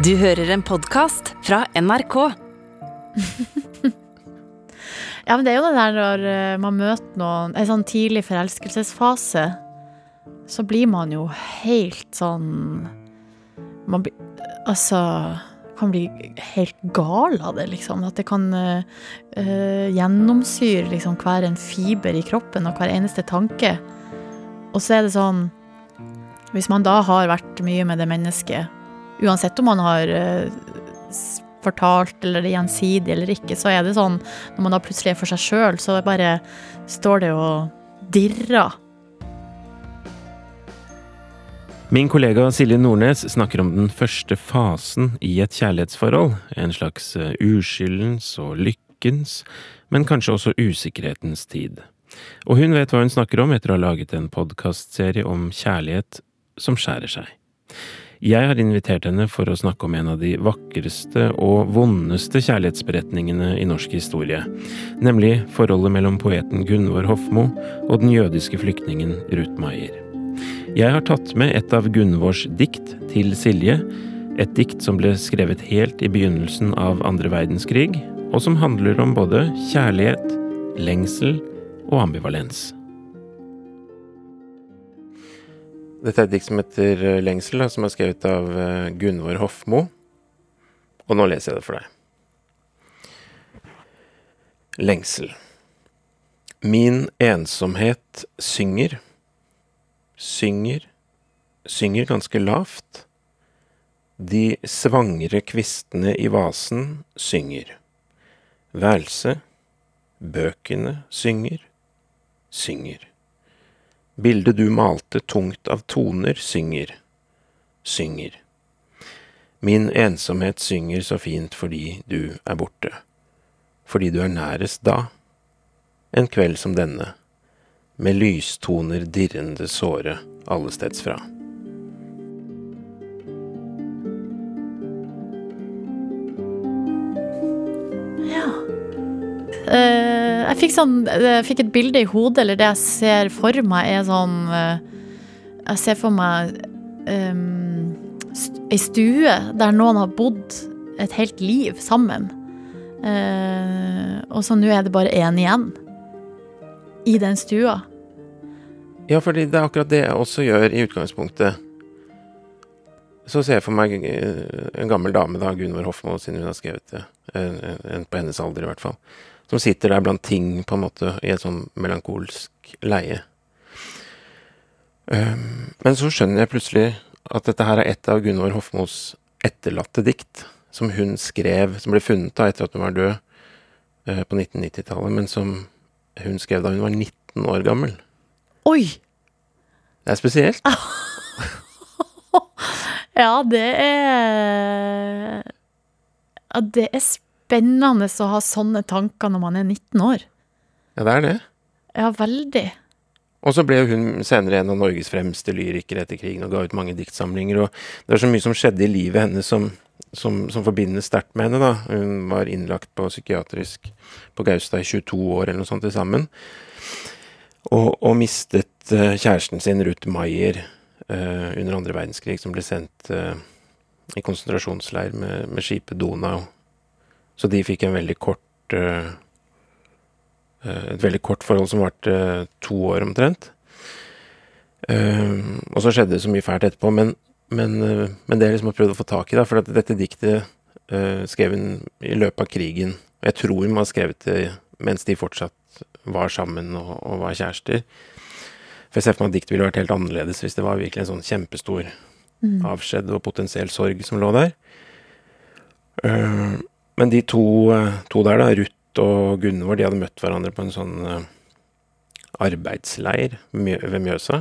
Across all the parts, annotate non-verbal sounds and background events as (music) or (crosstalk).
Du hører en podkast fra NRK. (laughs) Ja, men det er jo det der når eh, man møter noen En sånn tidlig forelskelsesfase, så blir man jo helt sånn Man blir Altså kan bli helt gal av det, liksom. At det kan eh, gjennomsyre liksom hver en fiber i kroppen og hver eneste tanke. Og så er det sånn Hvis man da har vært mye med det mennesket, uansett om man har eh, fortalt eller er gjensidig eller ikke, så er det sånn når man da plutselig er for seg sjøl, så bare står det og dirrer. Min kollega Silje Nordnes snakker om den første fasen i et kjærlighetsforhold. En slags eh, uskyldens og lykkens, men kanskje også usikkerhetens tid. Og hun vet hva hun snakker om etter å ha laget en podkastserie om kjærlighet som skjærer seg. Jeg har invitert henne for å snakke om en av de vakreste og vondeste kjærlighetsberetningene i norsk historie, nemlig forholdet mellom poeten Gunvor Hofmo og den jødiske flyktningen Ruth Maier. Jeg har tatt med et av Gunvors dikt til Silje, et dikt som ble skrevet helt i begynnelsen av andre verdenskrig, og som handler om både kjærlighet, lengsel og ambivalens. Dette er et dikt som heter eh, Lengsel, som er skrevet av eh, Gunvor Hofmo. Og nå leser jeg det for deg. Lengsel. Min ensomhet synger. Synger. Synger ganske lavt. De svangre kvistene i vasen synger. Værelse. Bøkene synger. Synger. Bildet du malte tungt av toner, synger, synger. Min ensomhet synger så fint fordi du er borte, fordi du er nærest da, en kveld som denne, med lystoner dirrende såre allesteds jeg fikk sånn Jeg fikk et bilde i hodet, eller det jeg ser for meg, er sånn eh, Jeg ser for meg um, stue der noen har bodd et helt liv sammen. Uh, og så nå er det bare én igjen i den stua. Ja, fordi det er akkurat det jeg også gjør i utgangspunktet. Så ser jeg for meg eh, en gammel dame, da, Gunvor Hofmo, siden hun har skrevet det. En, en på hennes alder, i hvert fall. Som sitter der blant ting, på en måte, i et sånn melankolsk leie. Um, men så skjønner jeg plutselig at dette her er et av Gunvor Hofmos etterlatte dikt. Som hun skrev, som ble funnet da etter at hun var død eh, på 1990-tallet, men som hun skrev da hun var 19 år gammel. Oi! Det er spesielt. (laughs) Ja, det er Ja, det er spennende å ha sånne tanker når man er 19 år. Ja, det er det. Ja, veldig. Og så ble hun senere en av Norges fremste lyrikere etter krigen og ga ut mange diktsamlinger. Og det er så mye som skjedde i livet hennes som, som, som forbindes sterkt med henne. da. Hun var innlagt på psykiatrisk på Gaustad i 22 år eller noe sånt til sammen. Og, og mistet uh, kjæresten sin, Ruth Maier, uh, under andre verdenskrig, som ble sendt uh, i konsentrasjonsleir med, med skipet Donau. Så de fikk en veldig kort eh, Et veldig kort forhold som varte uh, to år omtrent. Uh, og så skjedde det så mye fælt etterpå, men, men, uh, men det er liksom å prøve å få tak i, da, for at dette diktet skrev hun i løpet av krigen. Og jeg tror hun har skrevet det mens de fortsatt var sammen og, og var kjærester. For jeg ser for meg at diktet ville vært helt annerledes hvis det var virkelig en sånn kjempestor Mm. avskjed og potensiell sorg som lå der. Eh, men de to, eh, to der, da, Ruth og Gunvor, de hadde møtt hverandre på en sånn eh, arbeidsleir ved Mjøsa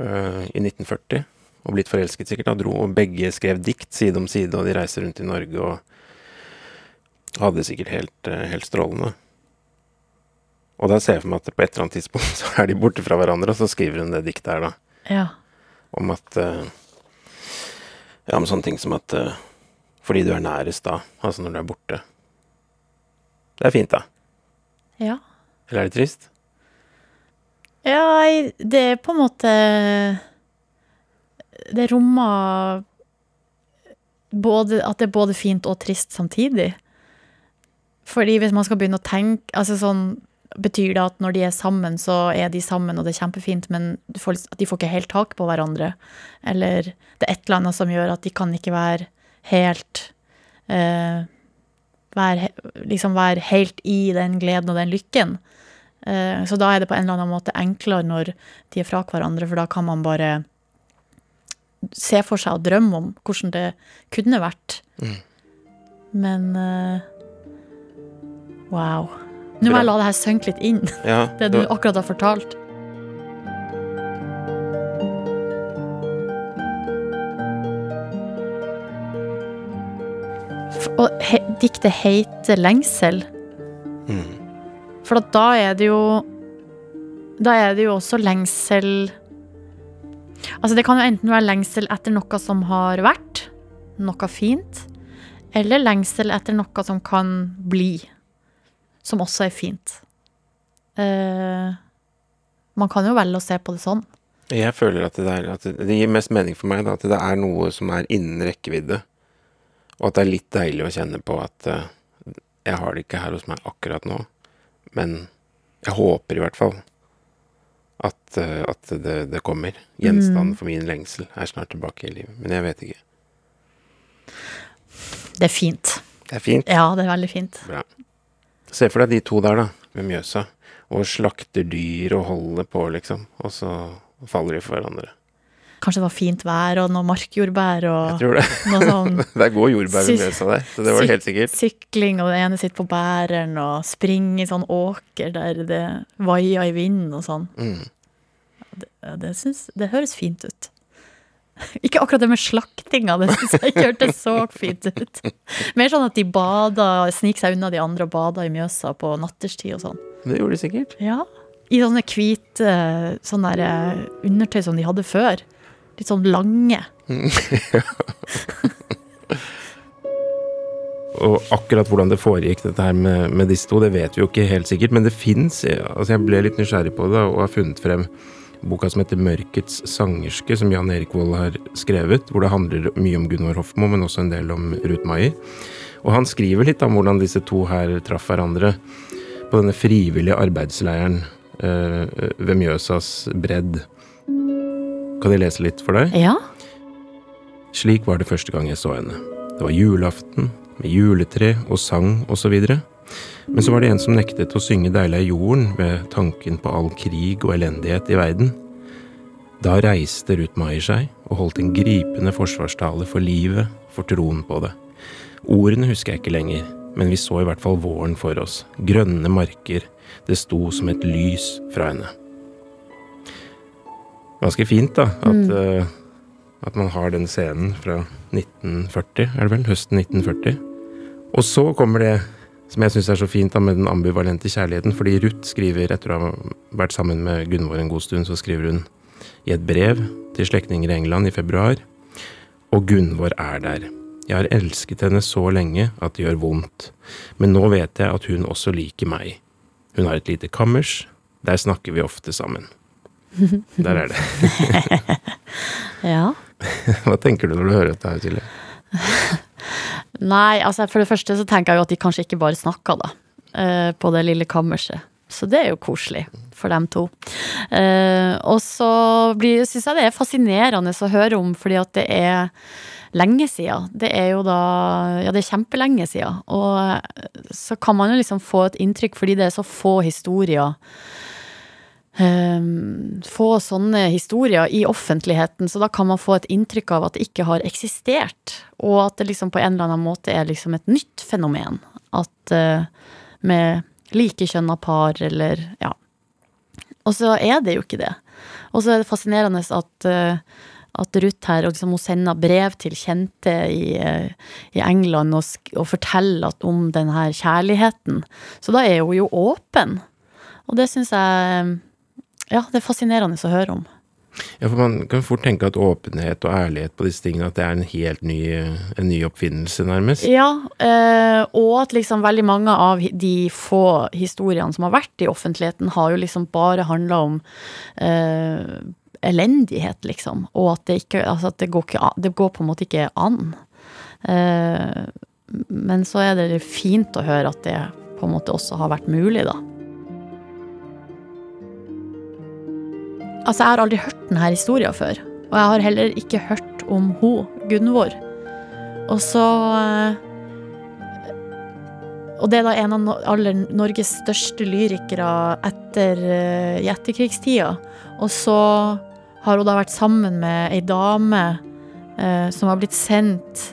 uh, i 1940. Og blitt forelsket sikkert. Da dro, og begge skrev dikt side om side, og de reiste rundt i Norge og hadde det sikkert helt, helt strålende. Og da ser jeg for meg at på et eller annet tidspunkt (laughs) så er de borte fra hverandre, og så skriver hun det diktet her, da Ja. om at uh, Ja, om sånne ting som at eh, Fordi du er nærest da, altså når du er borte. Det er fint, da. Ja. Eller er det trist? Ja, det er på en måte Det rommer både, at det er både fint og trist samtidig. Fordi hvis man skal begynne å tenke altså sånn, Betyr det at når de er sammen, så er de sammen, og det er kjempefint, men får, at de får ikke helt tak på hverandre? Eller det er et eller annet som gjør at de kan ikke være helt eh, være, Liksom være helt i den gleden og den lykken. Eh, så da er det på en eller annen måte enklere når de er fra hverandre, for da kan man bare se for seg og drømme om hvordan det kunne vært. Mm. Men eh, wow. Nå må jeg la det her synke litt inn, Ja, (laughs) det du akkurat har fortalt. Og he, diktet heter 'Lengsel'. mm. For at da er det jo Da er det jo også lengsel Altså det kan jo enten være lengsel etter noe som har vært, noe fint, eller lengsel etter noe som kan bli, som også er fint. Uh, man kan jo velge å se på det sånn. Jeg føler at det, er, at det, det gir mest mening for meg da, at det er noe som er innen rekkevidde. Og at det er litt deilig å kjenne på at eh, jeg har det ikke her hos meg akkurat nå. Men jeg håper i hvert fall at, eh, at det, det kommer. Gjenstanden for min lengsel er snart tilbake i livet. Men jeg vet ikke. Det er fint. Det er fint. Ja, det er veldig fint. Bra. Se for deg de to der, da, ved Mjøsa. Og slakter dyr og holder på, liksom. Og så faller de for hverandre. Kanskje det var fint vær og noe markjordbær Jeg tror det. sånn (laughs) Der går jordbær Sy- Mjøsa der, så det var helt sikkert. Sykling, og den ene sitter på bæreren og springer i sånn åker der det vaier i vinden og sånn. Mm. Det, Det, synes, det høres fint ut. (laughs) Ikke akkurat det med slaktinga, det syns jeg ikke hørtes så fint ut. (laughs) Mer sånn at de bada, sniker seg unna de andre og bader i Mjøsa på natterstid og sånn. Det gjorde de sikkert. Ja. I sånne hvite sånne eh, undertøy som de hadde før. Litt sånn lange. (laughs) Og akkurat hvordan det foregikk, dette her med, med disse to, det vet vi jo ikke helt sikkert. Men det fins altså Jeg ble litt nysgjerrig på det og har funnet frem boka som heter 'Mørkets sangerske', som Jan Erik Vold har skrevet. Hvor det handler mye om Gunvor Hofmo, men også en del om Ruth Maier. Og han skriver litt om hvordan disse to her traff hverandre på denne frivillige arbeidsleiren øh, ved Mjøsas bredd. Kan jeg lese litt for deg? Ja. Slik var det første gang jeg så henne. Det var julaften, med juletre og sang osv. Men så var det en som nektet å synge Deilig er jorden ved tanken på all krig og elendighet i verden. Da reiste Ruth Maier seg og holdt en gripende forsvarstale for livet, for troen på det. Ordene husker jeg ikke lenger, men vi så i hvert fall våren for oss. Grønne marker. Det sto som et lys fra henne. Ganske fint, da, at, eh, at man har den scenen fra 1940, er det vel? Høsten 1940. Og så kommer det som jeg syns er så fint da med den ambivalente kjærligheten, fordi Ruth skriver, etter å ha vært sammen med Gunvor en god stund, så skriver hun i et brev til slektninger i England i februar, og Gunvor er der. Jeg har elsket henne så lenge at det gjør vondt, men nå vet jeg at hun også liker meg. Hun har et lite kammers, der snakker vi ofte sammen. (laughs) Der er det. (laughs) ja. (laughs) Hva tenker du når du hører dette her, Silje? Nei, altså for det første så tenker jeg jo at de kanskje ikke bare snakka, da. eh, På det lille kammerset. Så det er jo koselig for dem to. Eh, og så syns jeg det er fascinerende å høre om, fordi at det er lenge siden. Det er jo da Ja, det er kjempelenge siden. Og så kan man jo liksom få et inntrykk, fordi det er så få historier. Um, få sånne historier i offentligheten, så da kan man få et inntrykk av at det ikke har eksistert, og at det liksom på en eller annen måte er liksom et nytt fenomen. At uh, med likekjønna par, eller ja. Og så er det jo ikke det. Og så er det fascinerende at, uh, at Ruth her liksom, hun sender brev til kjente i, uh, i England og, og forteller om denne kjærligheten. Så da er hun jo åpen. Og det syns jeg Ja, det er fascinerende å høre om. Ja, for man kan fort tenke at åpenhet og ærlighet på disse tingene, at det er en helt ny, en ny oppfinnelse, nærmest. Ja, eh, og at liksom veldig mange av de få historiene som har vært i offentligheten, har jo liksom bare handla om eh, elendighet, liksom. Og at det ikke Altså at det går, ikke det går på en måte ikke an. Eh, men så er det fint å høre at det på en måte også har vært mulig, da. Altså, jeg har aldri hørt denne historien før. Og jeg har heller ikke hørt om hun, Gunvor. Og så eh, Og det er da en av aller Norges største lyrikere etter i etterkrigstida. Og så har hun da vært sammen med ei dame eh, som har blitt sendt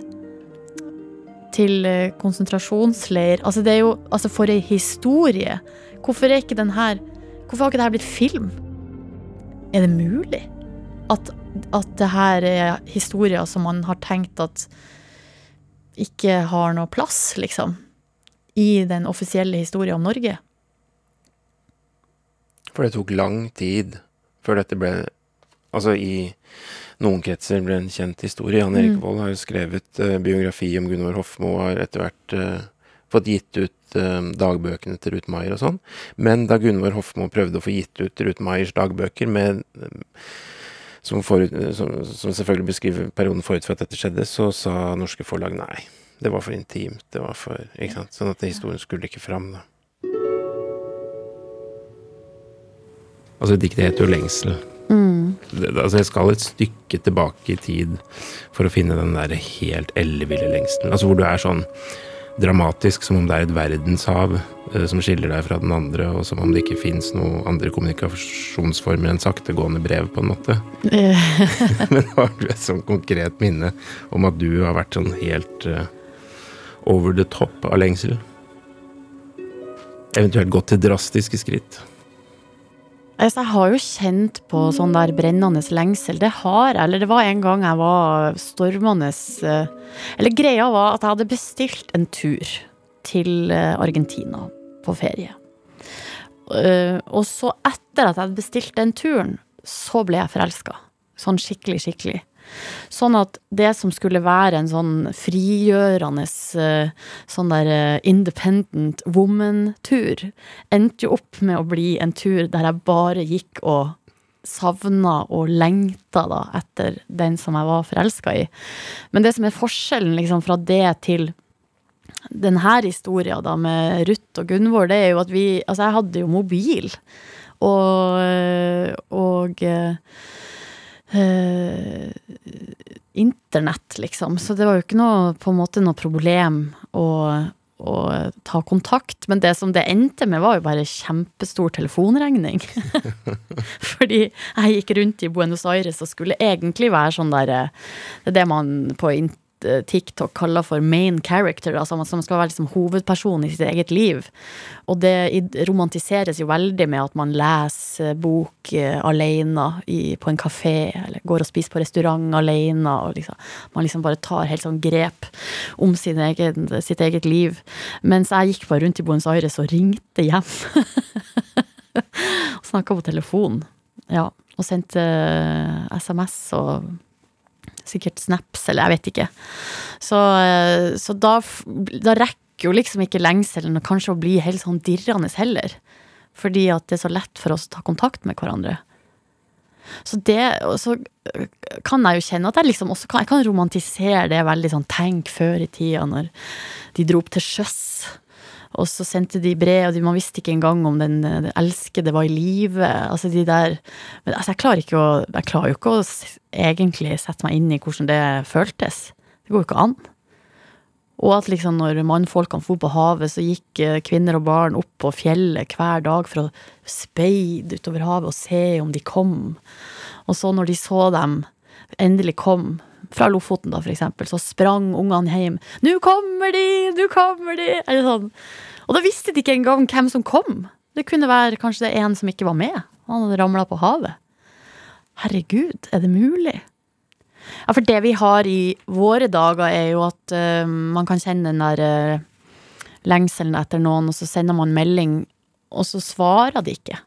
til eh, konsentrasjonsleir. Altså, det er jo Altså, for ei historie! Hvorfor er ikke den her Hvorfor har ikke det her blitt film? Er det mulig? At, at det her er historier som man har tenkt at ikke har noe plass, liksom, i den offisielle historien om Norge? For det tok lang tid før dette ble Altså i noen kretser ble en kjent historie. Jan Erik Mm. Vold har jo skrevet uh, biografi om Gunvor Hofmo og har etter hvert uh, fått gitt ut eh, dagbøkene til Ruth Maier og sånn. Men da Gunvor Hofmo prøvde å få gitt ut Ruth Maiers dagbøker med som, forut, som, som selvfølgelig beskriver perioden forut for at dette skjedde, så sa norske forlag nei. Det var for intimt. Det var for Ikke sant. Sånn at historien skulle ikke fram, da. Altså, diktet heter jo 'Lengsel'. Det, altså, jeg skal et stykke tilbake i tid for å finne den der helt elleville lengselen. Altså hvor du er sånn dramatisk, som om det er et verdenshav eh, som skiller deg fra den andre, og som om det ikke fins noen andre kommunikasjonsformer enn saktegående brev, på en måte. (laughs) Men har du et sånn konkret minne om at du har vært sånn helt eh, over the top av lengsel? Eventuelt gått til drastiske skritt? Altså, jeg har jo kjent på sånn der brennende lengsel. Det har jeg. Eller det var en gang jeg var stormende eh, Eller greia var at jeg hadde bestilt en tur til eh, Argentina på ferie. Eh, Og så, etter at jeg hadde bestilt den turen, så ble jeg forelska. Sånn skikkelig, skikkelig. Sånn at det som skulle være en sånn frigjørende eh, sånn der eh, independent woman-tur, endte jo opp med å bli en tur der jeg bare gikk og savna og lengta da etter den som jeg var forelska i. Men det som er forskjellen liksom fra det til denne historien da med Ruth og Gunvor, det er jo at vi Altså, jeg hadde jo mobil. Og, og eh, internett, liksom. Så det var jo ikke noe, på en måte noe problem å, å ta kontakt. Men det som det endte med, var jo bare kjempestor telefonregning. (laughs) Fordi jeg gikk rundt i Buenos Aires og skulle egentlig være sånn der eh, Det er det man på in- eh, TikTok kaller for main character, altså som skal være liksom hovedperson i sitt eget liv. Og det romantiseres jo veldig med at man leser bok eh, alene i, på en kafé, eller går og spiser på restaurant alene, og liksom, man liksom bare tar helt sånn grep om egen, sitt eget liv. Mens jeg gikk bare rundt i Buenos Aires og ringte hjem. (laughs) og snakka på telefon. Ja, og sendte SMS og sikkert snaps, eller jeg vet ikke. Så, eh, så da, da rekker jo liksom ikke lengselen kanskje å bli helt sånn dirrende heller. Fordi at det er så lett for oss å ta kontakt med hverandre. Så det, så øh, kan jeg jo kjenne at jeg liksom også kan, jeg kan romantisere det veldig sånn tenk før i tida når de dro opp til sjøs. Og så sendte de brev, og de, man visste ikke engang om den, øh, den elskede var i live. Altså de der Men altså, jeg klarer ikke å Jeg klarer jo ikke å egentlig sette meg inn i hvordan det føltes. Det går jo ikke an. Og at liksom når mannfolkene for på havet, så gikk eh, kvinner og barn opp på fjellet hver dag for å speide utover havet og se om de kom. Og så når de så dem endelig kom, fra Lofoten da for eksempel, så sprang ungene hjem. 'Nå kommer de! Nå kommer de!' Eller sånn. Og da visste de ikke engang hvem som kom. Det kunne være kanskje det en som ikke var med. Han hadde ramla på havet. Herregud, er det mulig? Ja, for det vi har i våre dager, er jo at uh, man kan kjenne den der uh, lengselen etter noen, og så sender man melding, og så svarer de ikke.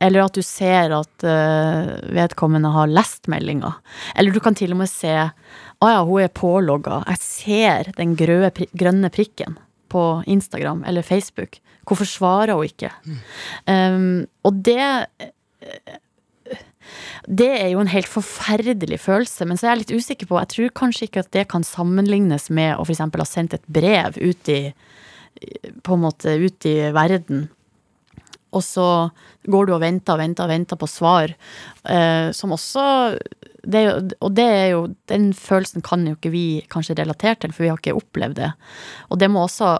Eller at du ser at eh, vedkommende har lest meldinga. Eller du kan til og med se Å ja, hun er pålogga. Jeg ser den grøde, grønne prikken på Instagram eller Facebook. Hvorfor svarer hun ikke? Um, og det Det er jo en helt forferdelig følelse, men så er jeg litt usikker på Jeg tror kanskje ikke at det kan sammenlignes med å f.eks. ha sendt et brev ut i På en måte ut i verden. Og så går du og venter og venter venter på svar, eh, som også det jo, Og det er jo Den følelsen kan jo ikke vi kanskje relatere til, for vi har ikke opplevd det. Og det må også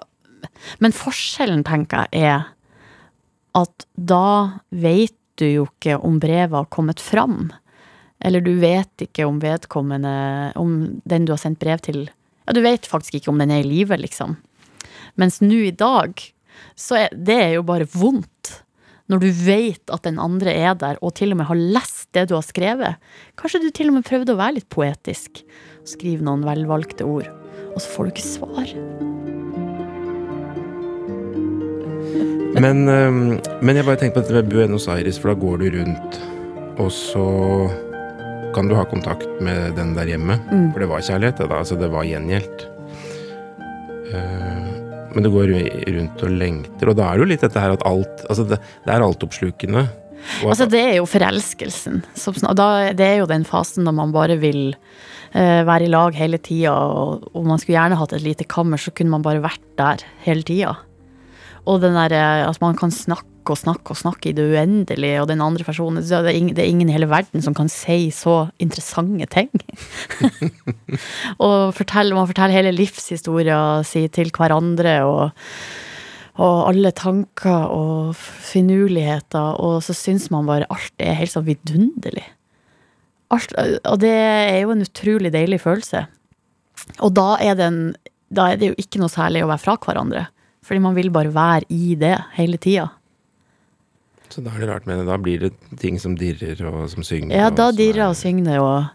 Men forskjellen, tenker jeg, er at da vet du jo ikke om brevet har kommet fram. Eller du vet ikke om vedkommende Om den du har sendt brev til Ja, du vet faktisk ikke om den er i live, liksom. Mens nå i dag, så er det er jo bare vondt. Når du vet at den andre er der, og til og med har lest det du har skrevet. Kanskje du til og med prøvde å være litt poetisk. Skrive noen velvalgte ord. Og så får du ikke svar. Men, men jeg bare tenker på dette med Buenos Aires, for da går du rundt, og så kan du ha kontakt med den der hjemme. Mm. For det var kjærlighet, det da. Altså, det var gjengjeldt. Eh, men du går rundt og lengter, og da er det jo litt dette her at alt Altså, det, det er altoppslukende. Og Altså, det er jo forelskelsen. Som, snak- da, det er jo den fasen da man bare vil uh, være i lag hele tida, og, og man skulle gjerne hatt et lite kammer, så kunne man bare vært der hele tida. Og den der, eh, at man kan snakke og snakke og snakke i det uendelige, og den andre personen det, er ingen, det er ingen i hele verden som kan si så interessante ting. (laughs) og fortell, man forteller hele livshistoria si til hverandre, og og alle tanker og finurligheter, og så syns man bare alt er helt sånn vidunderlig. Alt, og det er jo en utrolig deilig følelse. Og da er, en, da er det jo ikke noe særlig å være fra hverandre. Fordi man vil bare være i det hele tida. Så da er det rart med det. Da blir det ting som dirrer og som synger. Ja, da og dirrer er- og synger og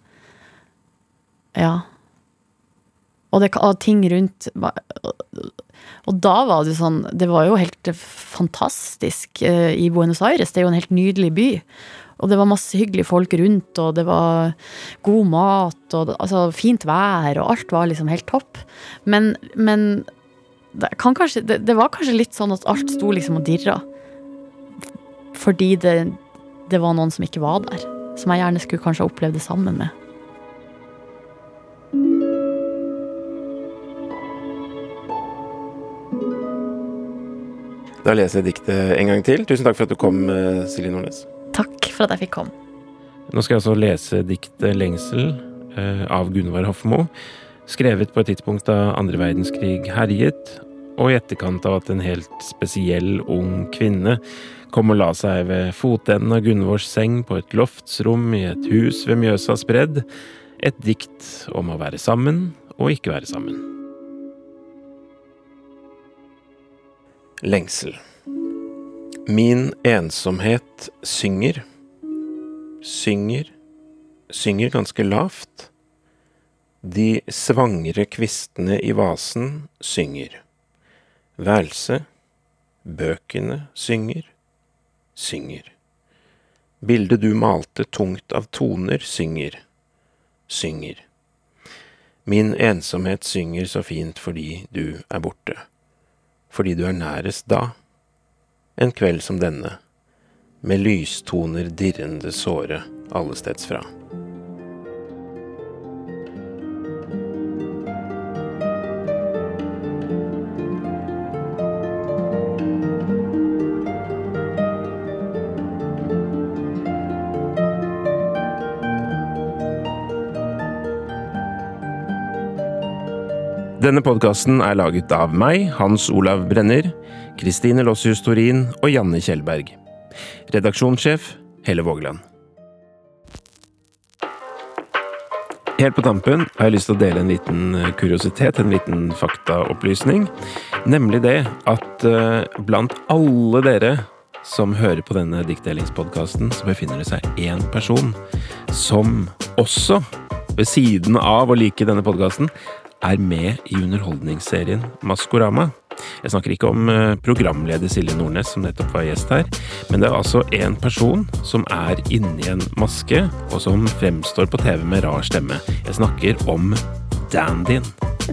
Ja. Og, det, og ting rundt Og da var det sånn Det var jo helt fantastisk eh, i Buenos Aires. Det er jo en helt nydelig by. Og det var masse hyggelige folk rundt, og det var god mat, og altså fint vær, og alt var liksom helt topp. Men, men det, kan kanskje, det, det var kanskje litt sånn at alt sto liksom og dirra. Fordi det, det var noen som ikke var der. Som jeg gjerne skulle kanskje ha opplevd det sammen med. Da leser jeg diktet en gang til. Tusen takk for at du kom, eh, Silje Nordnes. Takk for at jeg fikk komme. Nå skal jeg altså lese diktet 'Lengsel' eh, av Gunvar Hofmo. Skrevet på et tidspunkt da andre verdenskrig herjet, og i etterkant av at en helt spesiell ung kvinne kom og la seg ved fotenden av Gunvors seng på et loftsrom i et hus ved Mjøsas bredd. Et dikt om å være sammen og ikke være sammen. Lengsel. Min ensomhet synger synger, synger ganske lavt. De svangre kvistene i vasen synger. Værelse, bøkene synger, synger. Bildet du malte tungt av toner synger, synger. Min ensomhet synger så fint fordi du er borte, fordi du er nærest da, en kveld som denne. Med lystoner dirrende såre allesteds Denne podkasten er laget av meg, Hans Olav Brenner, Kristine Lossius Torin og Janne Kjellberg. Redaksjonssjef Helle Vågeland. Helt på tampen har jeg lyst til å dele en liten eh, kuriositet, en liten faktaopplysning. Nemlig det at eh, blant alle dere som hører på denne diktdelingspodkasten, så befinner det seg én person som også, ved siden av å like denne podkasten, er med i underholdningsserien Maskorama. Jeg snakker ikke om eh, programleder Silje Nordnes, som nettopp var gjest her, men det er altså en person som er inni en maske, og som fremstår på TV med rar stemme. Jeg snakker om Dandyen.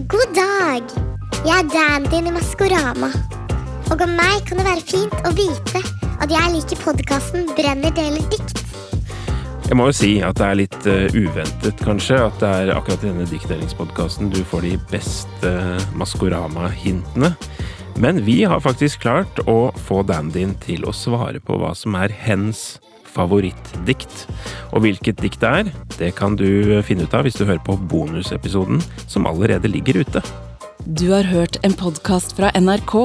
God dag! Jeg er dandyen i Maskorama. Og om meg kan det være fint å vite at jeg liker podkasten Brenner deler dikt. Jeg må jo si at det er litt uh, uventet, kanskje, at det er akkurat i denne dikteringspodkasten du får de beste uh, Maskorama-hintene. Men vi har faktisk klart å få dandyen til å svare på hva som er hens favorittdikt. Og hvilket dikt det er, det kan du finne ut av hvis du hører på bonusepisoden, som allerede ligger ute. Du har hørt en podkast fra NRK.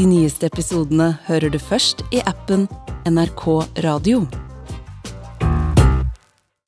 De nyeste episodene hører du først i appen NRK Radio.